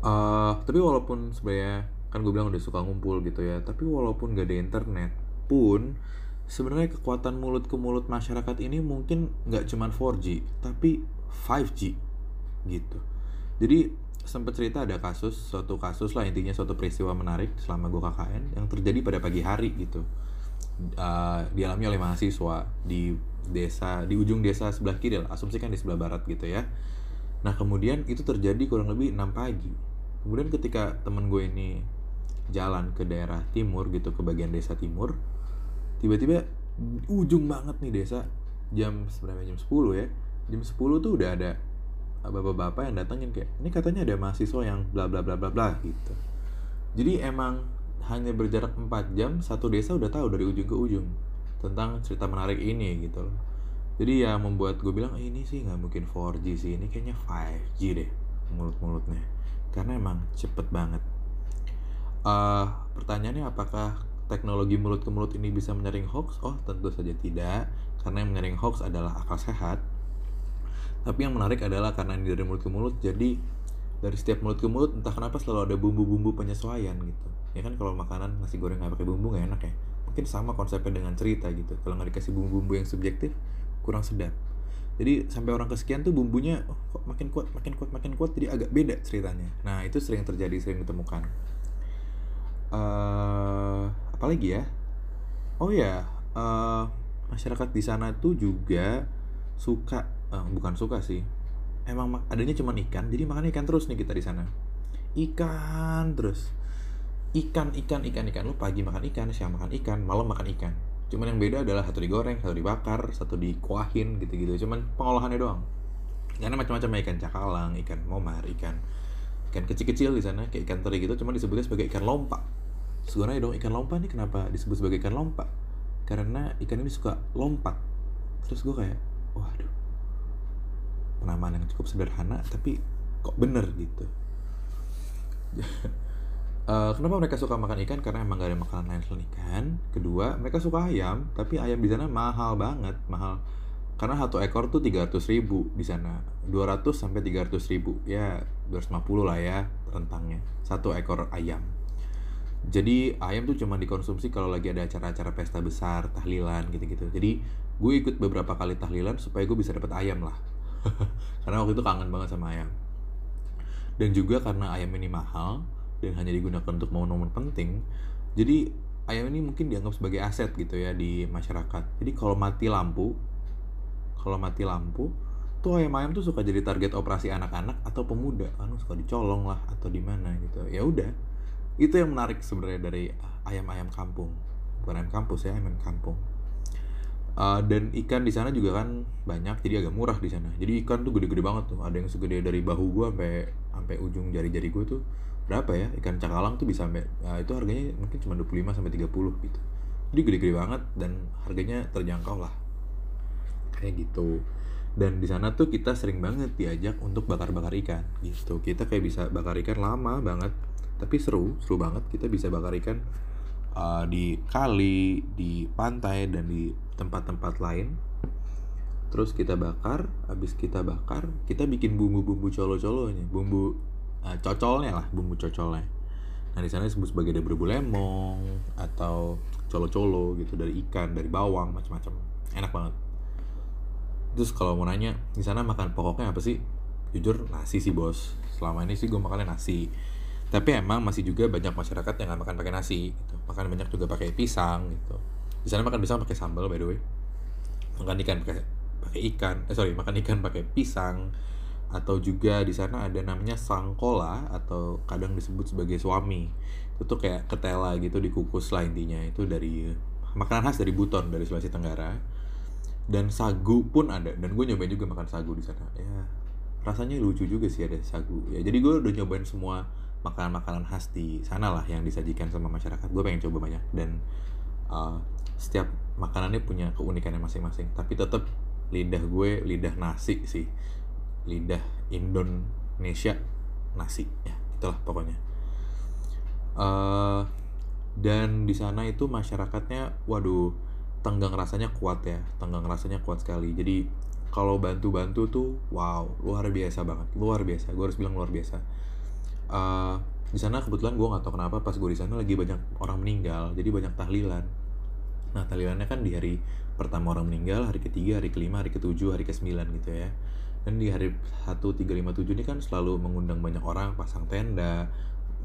Uh, tapi walaupun sebenarnya kan gue bilang udah suka ngumpul gitu ya tapi walaupun gak ada internet pun sebenarnya kekuatan mulut ke mulut masyarakat ini mungkin nggak cuma 4G tapi 5G gitu. Jadi sempat cerita ada kasus suatu kasus lah intinya suatu peristiwa menarik selama gue KKN yang terjadi pada pagi hari gitu uh, dialami oleh mahasiswa di desa di ujung desa sebelah kiri lah asumsikan di sebelah barat gitu ya. Nah kemudian itu terjadi kurang lebih 6 pagi. Kemudian ketika temen gue ini jalan ke daerah timur gitu ke bagian desa timur tiba-tiba ujung banget nih desa jam sebenarnya jam 10 ya. Jam 10 tuh udah ada bapak-bapak yang datangin kayak ini katanya ada mahasiswa yang bla bla bla bla bla gitu. Jadi emang hanya berjarak 4 jam satu desa udah tahu dari ujung ke ujung tentang cerita menarik ini gitu loh jadi ya membuat gue bilang eh, ini sih nggak mungkin 4G sih ini kayaknya 5G deh mulut-mulutnya karena emang cepet banget uh, pertanyaannya apakah teknologi mulut ke mulut ini bisa menyaring hoax? Oh, tentu saja tidak, karena yang menyaring hoax adalah akal sehat. Tapi yang menarik adalah karena ini dari mulut ke mulut, jadi dari setiap mulut ke mulut entah kenapa selalu ada bumbu-bumbu penyesuaian gitu. Ya kan kalau makanan nasi goreng nggak pakai bumbu nggak enak ya. Mungkin sama konsepnya dengan cerita gitu. Kalau nggak dikasih bumbu-bumbu yang subjektif, kurang sedap. Jadi sampai orang kesekian tuh bumbunya oh, kok makin kuat, makin kuat, makin kuat, jadi agak beda ceritanya. Nah itu sering terjadi, sering ditemukan uh, apalagi ya oh ya uh, masyarakat di sana tuh juga suka uh, bukan suka sih emang adanya cuma ikan jadi makan ikan terus nih kita di sana. Ikan terus. Ikan ikan ikan ikan. Lu pagi makan ikan siang makan ikan malam makan ikan. Cuman yang beda adalah satu digoreng satu dibakar satu dikuahin gitu gitu cuman pengolahannya doang. Karena macam-macam ikan cakalang ikan momar ikan ikan kecil-kecil di sana kayak ikan teri gitu cuma disebutnya sebagai ikan lompa. Sebenarnya dong ikan lompa ini kenapa disebut sebagai ikan lompa? Karena ikan ini suka lompat. Terus gue kayak waduh penamaan yang cukup sederhana tapi kok bener gitu Uh, kenapa mereka suka makan ikan? Karena emang gak ada makanan lain selain ikan. Kedua, mereka suka ayam, tapi ayam di sana mahal banget, mahal. Karena satu ekor tuh 300 ribu di sana, 200 sampai 300 ribu, ya 250 lah ya rentangnya, satu ekor ayam. Jadi ayam tuh cuma dikonsumsi kalau lagi ada acara-acara pesta besar, tahlilan gitu-gitu. Jadi gue ikut beberapa kali tahlilan supaya gue bisa dapat ayam lah. karena waktu itu kangen banget sama ayam. Dan juga karena ayam ini mahal, dan hanya digunakan untuk momen-momen penting jadi ayam ini mungkin dianggap sebagai aset gitu ya di masyarakat. Jadi kalau mati lampu kalau mati lampu tuh ayam-ayam tuh suka jadi target operasi anak-anak atau pemuda. Kan suka dicolong lah atau di mana gitu. Ya udah itu yang menarik sebenarnya dari ayam-ayam kampung. Bukan ayam kampus ya ayam kampung uh, dan ikan di sana juga kan banyak jadi agak murah di sana. Jadi ikan tuh gede-gede banget tuh. Ada yang segede dari bahu gua sampai sampai ujung jari-jari gua tuh. Berapa ya? Ikan cakalang tuh bisa sampai uh, itu harganya mungkin cuma 25 sampai 30 gitu. Jadi gede-gede banget dan harganya terjangkau lah. Kayak gitu. Dan di sana tuh kita sering banget diajak untuk bakar-bakar ikan gitu. Kita kayak bisa bakar ikan lama banget tapi seru seru banget. Kita bisa bakar ikan uh, di kali di pantai dan di tempat-tempat lain. Terus kita bakar habis kita bakar kita bikin bumbu-bumbu colo-colonya bumbu uh, cocolnya lah bumbu cocolnya. Nah di sana disebut sebagai ada berbulu lemong atau colo-colo gitu dari ikan dari bawang macam-macam. Enak banget. Terus kalau mau nanya di sana makan pokoknya apa sih? Jujur nasi sih bos. Selama ini sih gue makannya nasi. Tapi emang masih juga banyak masyarakat yang nggak makan pakai nasi gitu. makan banyak juga pakai pisang gitu di sana makan pisang pakai sambal by the way. Makan ikan pakai pakai ikan eh sorry makan ikan pakai pisang. Atau juga di sana ada namanya sangkola atau kadang disebut sebagai suami. Itu tuh kayak ketela gitu dikukus lah intinya. Itu dari makanan khas dari Buton dari Sulawesi Tenggara. Dan sagu pun ada. Dan gue nyobain juga makan sagu di sana. Ya rasanya lucu juga sih ada sagu. Ya jadi gue udah nyobain semua makanan-makanan khas di sana lah yang disajikan sama masyarakat. Gue pengen coba banyak. Dan uh, setiap makanannya punya keunikannya masing-masing. Tapi tetap lidah gue lidah nasi sih. Lidah Indonesia nasi ya itulah pokoknya. Uh, dan di sana itu masyarakatnya waduh tenggang rasanya kuat ya tenggang rasanya kuat sekali. Jadi kalau bantu-bantu tuh wow luar biasa banget luar biasa. Gue harus bilang luar biasa. Uh, di sana kebetulan gue nggak tahu kenapa pas gue di sana lagi banyak orang meninggal jadi banyak tahlilan nah tahlilannya kan di hari pertama orang meninggal hari ketiga hari kelima hari ketujuh hari kesembilan gitu ya. Dan di hari 1357 ini kan selalu mengundang banyak orang pasang tenda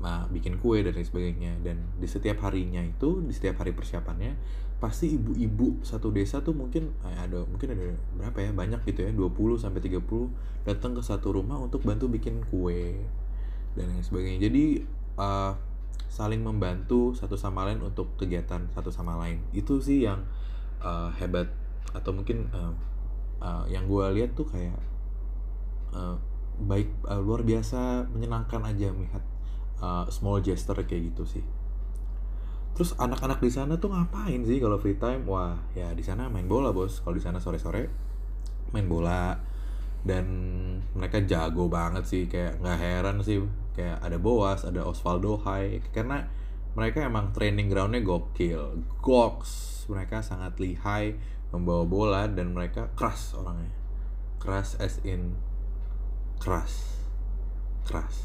nah, bikin kue dan lain sebagainya. Dan di setiap harinya itu di setiap hari persiapannya pasti ibu-ibu satu desa tuh mungkin eh, ada mungkin ada berapa ya banyak gitu ya 20 sampai 30 datang ke satu rumah untuk bantu bikin kue dan lain sebagainya. Jadi uh, saling membantu satu sama lain untuk kegiatan satu sama lain. Itu sih yang uh, hebat atau mungkin uh, uh, yang gue lihat tuh kayak uh, baik uh, luar biasa menyenangkan aja melihat uh, small gesture kayak gitu sih. Terus anak-anak di sana tuh ngapain sih kalau free time? Wah ya di sana main bola bos. Kalau di sana sore-sore main bola. Dan mereka jago banget sih. Kayak nggak heran sih kayak ada Boas ada Osvaldo Hai karena mereka emang training groundnya gokil. Goks mereka sangat lihai membawa bola dan mereka keras orangnya. Keras as in keras. Keras.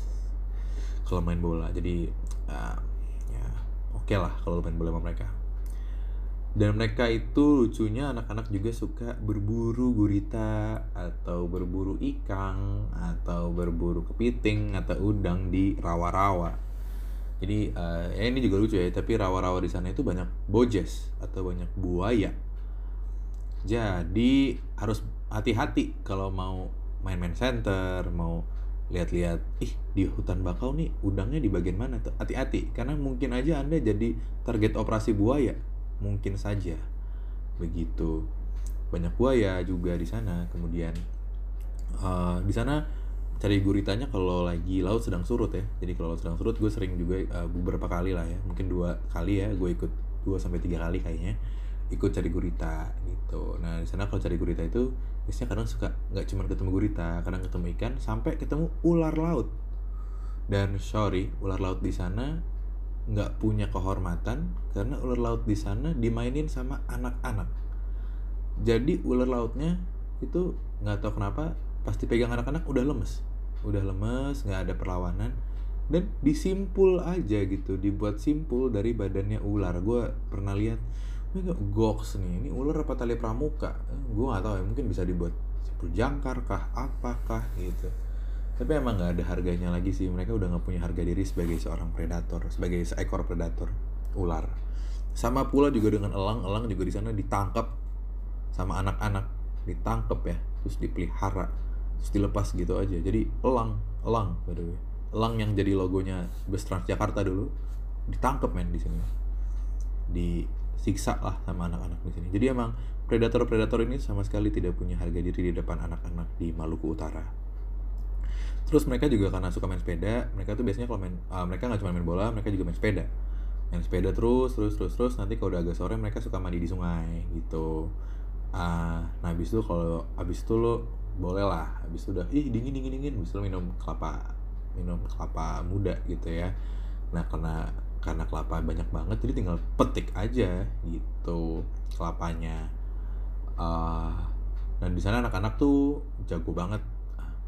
Kalau main bola jadi uh, ya oke okay lah kalau main bola sama mereka dan mereka itu lucunya anak-anak juga suka berburu gurita atau berburu ikan atau berburu kepiting atau udang di rawa-rawa. Jadi uh, ya ini juga lucu ya tapi rawa-rawa di sana itu banyak bojes atau banyak buaya. Jadi harus hati-hati kalau mau main-main center mau lihat-lihat ih di hutan bakau nih udangnya di bagian mana tuh? Hati-hati karena mungkin aja anda jadi target operasi buaya mungkin saja. Begitu. Banyak buaya juga di sana. Kemudian uh, di sana cari guritanya kalau lagi laut sedang surut ya. Jadi kalau sedang surut gue sering juga uh, beberapa kali lah ya. Mungkin dua kali ya. Gue ikut dua sampai tiga kali kayaknya ikut cari gurita gitu. Nah di sana kalau cari gurita itu biasanya kadang suka nggak cuma ketemu gurita kadang ketemu ikan sampai ketemu ular laut. Dan sorry ular laut di sana nggak punya kehormatan karena ular laut di sana dimainin sama anak-anak. Jadi ular lautnya itu nggak tahu kenapa pasti pegang anak-anak udah lemes. Udah lemes nggak ada perlawanan. Dan disimpul aja gitu dibuat simpul dari badannya ular. Gue pernah lihat ini goks nih? Ini ular apa tali pramuka? Gue nggak tahu ya mungkin bisa dibuat simpul jangkar kah apakah gitu tapi emang nggak ada harganya lagi sih. Mereka udah nggak punya harga diri sebagai seorang predator sebagai seekor predator ular. Sama pula juga dengan elang elang juga di sana ditangkap sama anak-anak. Ditangkap ya terus dipelihara terus dilepas gitu aja. Jadi elang elang by elang yang jadi logonya bus Transjakarta dulu ditangkap men di sini. Disiksa lah sama anak-anak di sini. Jadi emang predator-predator ini sama sekali tidak punya harga diri di depan anak-anak di Maluku Utara terus mereka juga karena suka main sepeda mereka tuh biasanya kalau main uh, mereka nggak cuma main bola mereka juga main sepeda. Main sepeda terus terus terus terus nanti kalau udah agak sore mereka suka mandi di sungai gitu. Uh, nah habis itu kalau habis itu lo boleh lah habis itu udah ih dingin dingin dingin. Habis itu lo minum kelapa minum kelapa muda gitu ya. Nah karena karena kelapa banyak banget jadi tinggal petik aja gitu kelapanya. Uh, dan di sana anak-anak tuh jago banget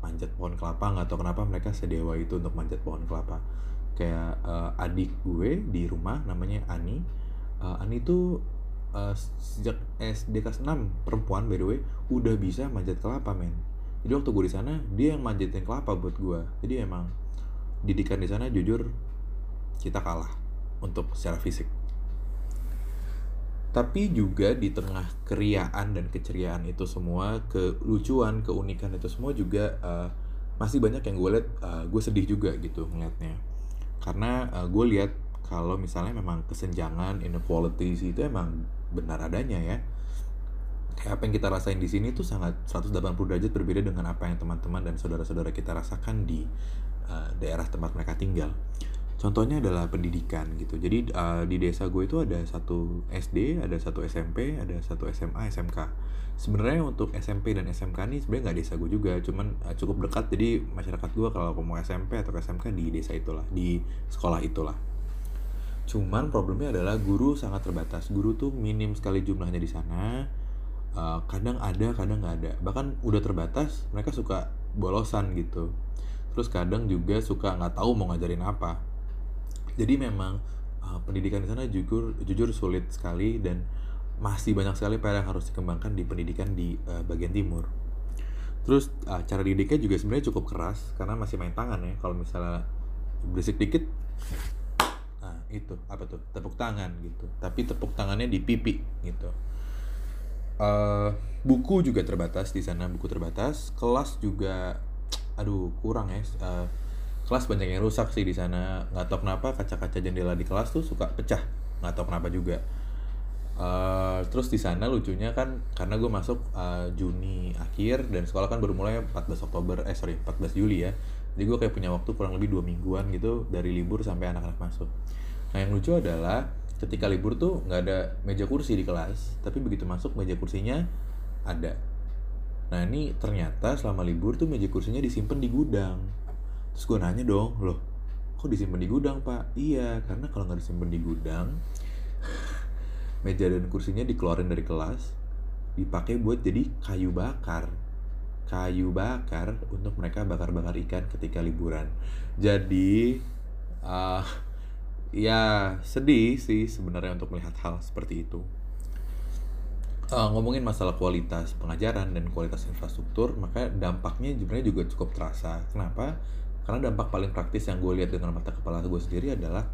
manjat pohon kelapa nggak tahu kenapa mereka sedewa itu untuk manjat pohon kelapa. Kayak uh, adik gue di rumah namanya Ani. Uh, Ani tuh uh, sejak SD kelas 6 perempuan by the way udah bisa manjat kelapa men. Jadi waktu gue di sana dia yang manjatin kelapa buat gue. Jadi emang didikan di sana jujur kita kalah untuk secara fisik tapi juga di tengah keriaan dan keceriaan itu semua kelucuan keunikan itu semua juga uh, masih banyak yang gue lihat uh, gue sedih juga gitu ngeliatnya karena uh, gue lihat kalau misalnya memang kesenjangan inequalities itu emang benar adanya ya kayak apa yang kita rasain di sini tuh sangat 180 derajat berbeda dengan apa yang teman-teman dan saudara-saudara kita rasakan di uh, daerah tempat mereka tinggal. Contohnya adalah pendidikan gitu. Jadi uh, di desa gue itu ada satu SD, ada satu SMP, ada satu SMA, SMK. Sebenarnya untuk SMP dan SMK ini sebenarnya nggak desa gue juga, cuman uh, cukup dekat. Jadi masyarakat gue kalau mau SMP atau SMK di desa itulah, di sekolah itulah. Cuman problemnya adalah guru sangat terbatas. Guru tuh minim sekali jumlahnya di sana. Uh, kadang ada, kadang nggak ada. Bahkan udah terbatas, mereka suka bolosan gitu. Terus kadang juga suka nggak tahu mau ngajarin apa jadi memang uh, pendidikan di sana jujur jujur sulit sekali dan masih banyak sekali PR yang harus dikembangkan di pendidikan di uh, bagian timur. Terus uh, cara didiknya juga sebenarnya cukup keras karena masih main tangan ya. Kalau misalnya berisik dikit nah itu apa tuh tepuk tangan gitu. Tapi tepuk tangannya di pipi gitu. Uh, buku juga terbatas di sana buku terbatas. Kelas juga aduh kurang ya uh, kelas banyak yang rusak sih di sana. Nggak tahu kenapa kaca-kaca jendela di kelas tuh suka pecah. Nggak tahu kenapa juga. Uh, terus di sana lucunya kan karena gue masuk uh, Juni akhir dan sekolah kan baru mulai 14 Oktober eh sorry 14 Juli ya. Jadi gue kayak punya waktu kurang lebih dua mingguan gitu dari libur sampai anak-anak masuk. Nah yang lucu adalah ketika libur tuh nggak ada meja kursi di kelas tapi begitu masuk meja kursinya ada. Nah ini ternyata selama libur tuh meja kursinya disimpan di gudang terus gue nanya dong loh kok disimpan di gudang pak? Iya karena kalau nggak disimpan di gudang meja dan kursinya dikeluarin dari kelas dipakai buat jadi kayu bakar. Kayu bakar untuk mereka bakar-bakar ikan ketika liburan. Jadi uh, ya sedih sih sebenarnya untuk melihat hal seperti itu. Uh, ngomongin masalah kualitas pengajaran dan kualitas infrastruktur maka dampaknya sebenarnya juga cukup terasa. Kenapa karena dampak paling praktis yang gue lihat dengan mata kepala gue sendiri adalah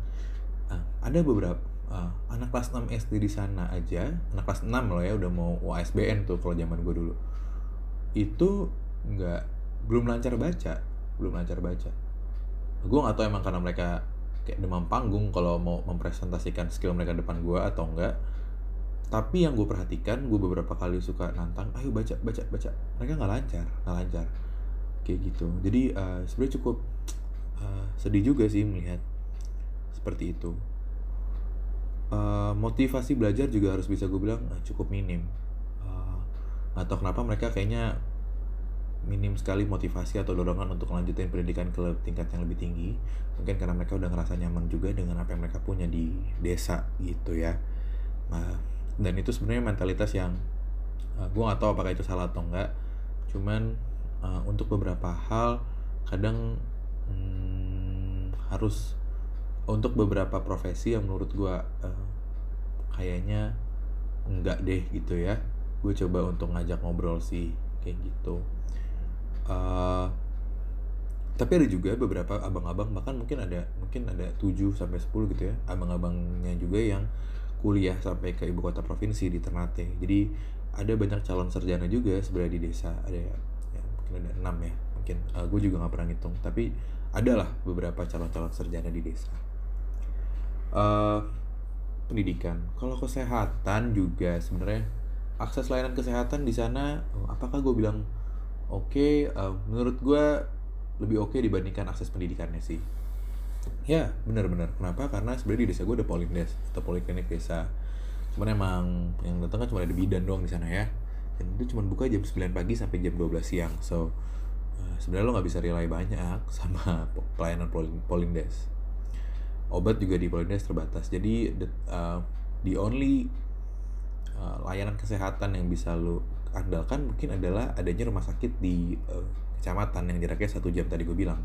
uh, ada beberapa uh, anak kelas 6 SD di sana aja anak kelas 6 loh ya udah mau UASBN tuh kalau zaman gue dulu. Itu nggak belum lancar baca belum lancar baca. Gue nggak tahu emang karena mereka kayak demam panggung kalau mau mempresentasikan skill mereka depan gue atau enggak tapi yang gue perhatikan gue beberapa kali suka nantang ayo baca baca baca. Mereka nggak lancar nggak lancar kayak gitu. Jadi uh, sebenarnya cukup uh, sedih juga sih melihat seperti itu. Uh, motivasi belajar juga harus bisa gue bilang uh, cukup minim. Uh, atau kenapa mereka kayaknya minim sekali motivasi atau dorongan untuk melanjutkan pendidikan ke tingkat yang lebih tinggi. Mungkin karena mereka udah ngerasa nyaman juga dengan apa yang mereka punya di desa gitu ya. Nah, dan itu sebenarnya mentalitas yang uh, gue gak tahu apakah itu salah atau enggak cuman uh, untuk beberapa hal kadang hmm, harus untuk beberapa profesi yang menurut gue uh, kayaknya enggak deh gitu ya. Gue coba untuk ngajak ngobrol sih kayak gitu. Uh, tapi ada juga beberapa abang-abang bahkan mungkin ada mungkin ada 7 sampai 10 gitu ya abang-abangnya juga yang kuliah sampai ke ibu kota provinsi di Ternate. Jadi ada banyak calon sarjana juga sebenarnya di desa. Ada ada enam ya mungkin uh, gue juga nggak pernah ngitung tapi adalah beberapa calon-calon sarjana di desa. Uh, pendidikan. Kalau kesehatan juga sebenarnya akses layanan kesehatan di sana apakah gue bilang oke? Okay, uh, menurut gue lebih oke okay dibandingkan akses pendidikannya sih. Ya benar-benar kenapa? Karena sebenarnya di desa gue ada polindes atau poliklinik desa. Cuman emang yang datang kan cuma ada bidan doang di sana ya dan itu cuma buka jam 9 pagi sampai jam 12 siang. So uh, sebenarnya lo nggak bisa rely banyak sama pelayanan polindes obat juga di polindes terbatas. Jadi the, uh, the only uh, layanan kesehatan yang bisa lo andalkan mungkin adalah adanya rumah sakit di uh, kecamatan yang jaraknya satu jam tadi gue bilang.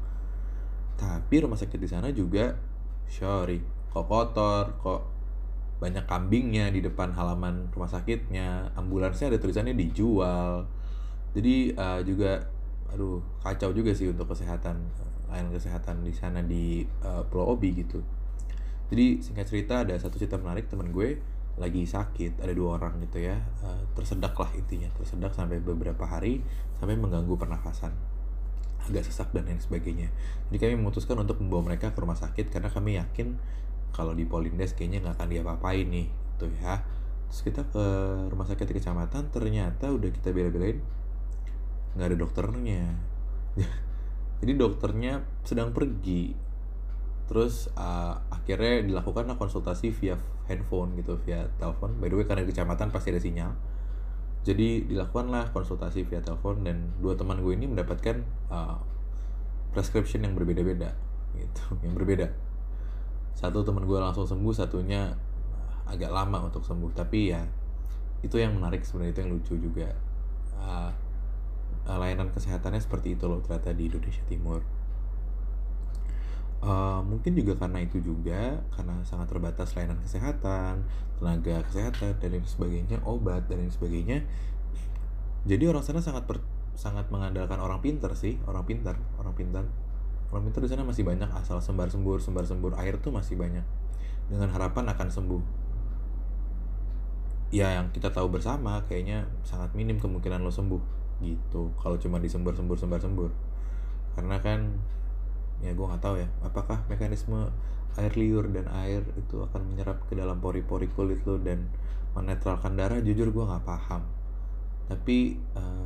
Tapi rumah sakit di sana juga sorry kok kotor kok banyak kambingnya di depan halaman rumah sakitnya. Ambulansnya ada tulisannya dijual. Jadi uh, juga aduh kacau juga sih untuk kesehatan layanan kesehatan di sana di uh, Pulau Obi gitu. Jadi singkat cerita ada satu cerita menarik teman gue lagi sakit ada dua orang gitu ya. Uh, tersedak lah intinya tersedak sampai beberapa hari sampai mengganggu pernafasan. Agak sesak dan lain sebagainya. Jadi kami memutuskan untuk membawa mereka ke rumah sakit karena kami yakin kalau di Polindes kayaknya nggak akan diapa-apain nih tuh ya. Terus kita ke rumah sakit di kecamatan ternyata udah kita bela-belain nggak ada dokternya. Jadi dokternya sedang pergi. Terus uh, akhirnya dilakukanlah konsultasi via handphone gitu via telepon. By the way karena di kecamatan pasti ada sinyal. Jadi dilakukanlah konsultasi via telepon dan dua teman gue ini mendapatkan uh, prescription yang berbeda-beda gitu yang berbeda satu teman gue langsung sembuh satunya agak lama untuk sembuh tapi ya itu yang menarik sebenarnya itu yang lucu juga uh, layanan kesehatannya seperti itu loh ternyata di Indonesia Timur Uh, mungkin juga karena itu juga karena sangat terbatas layanan kesehatan, tenaga kesehatan dan lain sebagainya, obat dan lain sebagainya. Jadi orang sana sangat per, sangat mengandalkan orang pintar sih, orang pintar, orang pintar. Orang pintar di sana masih banyak asal sembar sembur, sembar sembur air tuh masih banyak. Dengan harapan akan sembuh. Ya yang kita tahu bersama kayaknya sangat minim kemungkinan lo sembuh gitu. Kalau cuma disembur sembur sembar sembur karena kan ya gue nggak tahu ya apakah mekanisme air liur dan air itu akan menyerap ke dalam pori-pori kulit lo dan menetralkan darah? Jujur gue nggak paham. Tapi uh,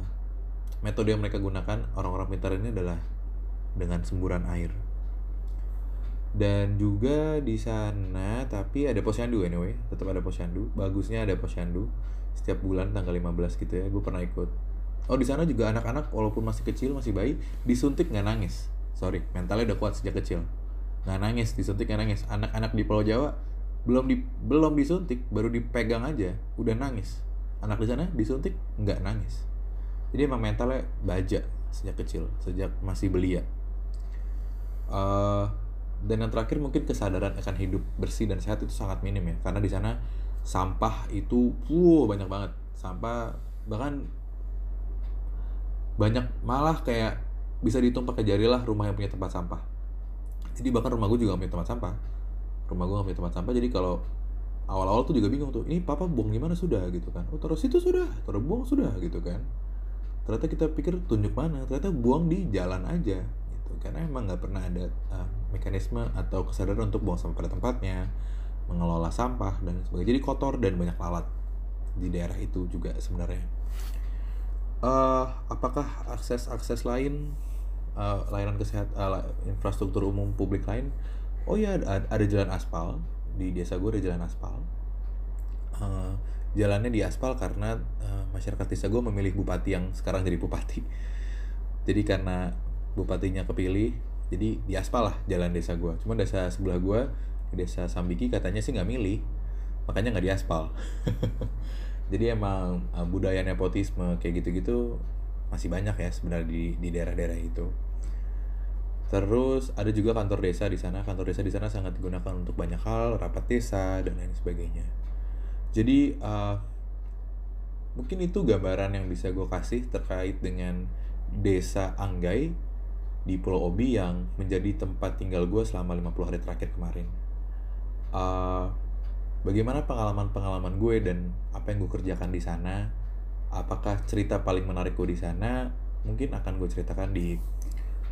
metode yang mereka gunakan orang-orang pintar ini adalah dengan semburan air. Dan juga di sana tapi ada posyandu anyway tetap ada posyandu. Bagusnya ada posyandu setiap bulan tanggal 15 gitu ya gue pernah ikut. Oh di sana juga anak-anak walaupun masih kecil masih bayi disuntik nggak nangis. Sorry mentalnya udah kuat sejak kecil. Nggak nangis disuntik nggak nangis. Anak-anak di Pulau Jawa belum di belum disuntik baru dipegang aja udah nangis. Anak di sana disuntik nggak nangis. Jadi emang mentalnya baja sejak kecil sejak masih belia uh, dan yang terakhir mungkin kesadaran akan hidup bersih dan sehat itu sangat minim ya. Karena di sana sampah itu wow banyak banget. Sampah bahkan banyak malah kayak bisa dihitung pakai jari lah rumah yang punya tempat sampah. Jadi bahkan rumah gue juga gak punya tempat sampah. Rumah gue gak punya tempat sampah jadi kalau awal-awal tuh juga bingung tuh ini papa buang di mana? Sudah gitu kan. Oh taruh situ sudah taruh buang sudah gitu kan. Ternyata kita pikir tunjuk mana ternyata buang di jalan aja gitu. Karena emang nggak pernah ada uh, mekanisme atau kesadaran untuk buang sampah pada tempatnya mengelola sampah dan sebagainya. Jadi kotor dan banyak lalat di daerah itu juga sebenarnya. Uh, apakah akses akses lain uh, layanan kesehatan uh, infrastruktur umum publik lain? Oh ya ada, ada jalan aspal. Di desa gue ada jalan aspal. Uh, jalannya di aspal karena uh, masyarakat desa gue memilih bupati yang sekarang jadi bupati. Jadi karena bupatinya kepilih. Jadi diaspal lah jalan desa gue cuma desa sebelah gue desa Sambiki katanya sih nggak milih. Makanya nggak diaspal jadi emang uh, budaya nepotisme kayak gitu-gitu masih banyak ya sebenarnya di di daerah-daerah itu. Terus ada juga kantor desa di sana. Kantor desa di sana sangat digunakan untuk banyak hal rapat desa dan lain sebagainya. Jadi uh, mungkin itu gambaran yang bisa gue kasih terkait dengan desa Anggai di Pulau Obi yang menjadi tempat tinggal gue selama 50 hari terakhir kemarin. Uh, bagaimana pengalaman-pengalaman gue dan apa yang gue kerjakan di sana? Apakah cerita paling menarik gue di sana? Mungkin akan gue ceritakan di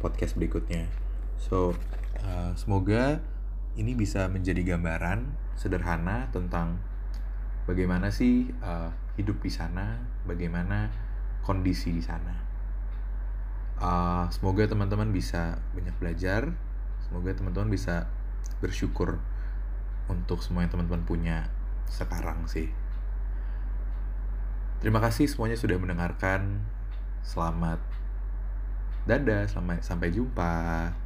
podcast berikutnya. So uh, semoga ini bisa menjadi gambaran sederhana tentang bagaimana sih uh, hidup di sana bagaimana kondisi di sana uh, semoga teman-teman bisa banyak belajar semoga teman-teman bisa bersyukur untuk semua yang teman-teman punya sekarang sih. Terima kasih semuanya sudah mendengarkan. Selamat dadah, selamat sampai jumpa.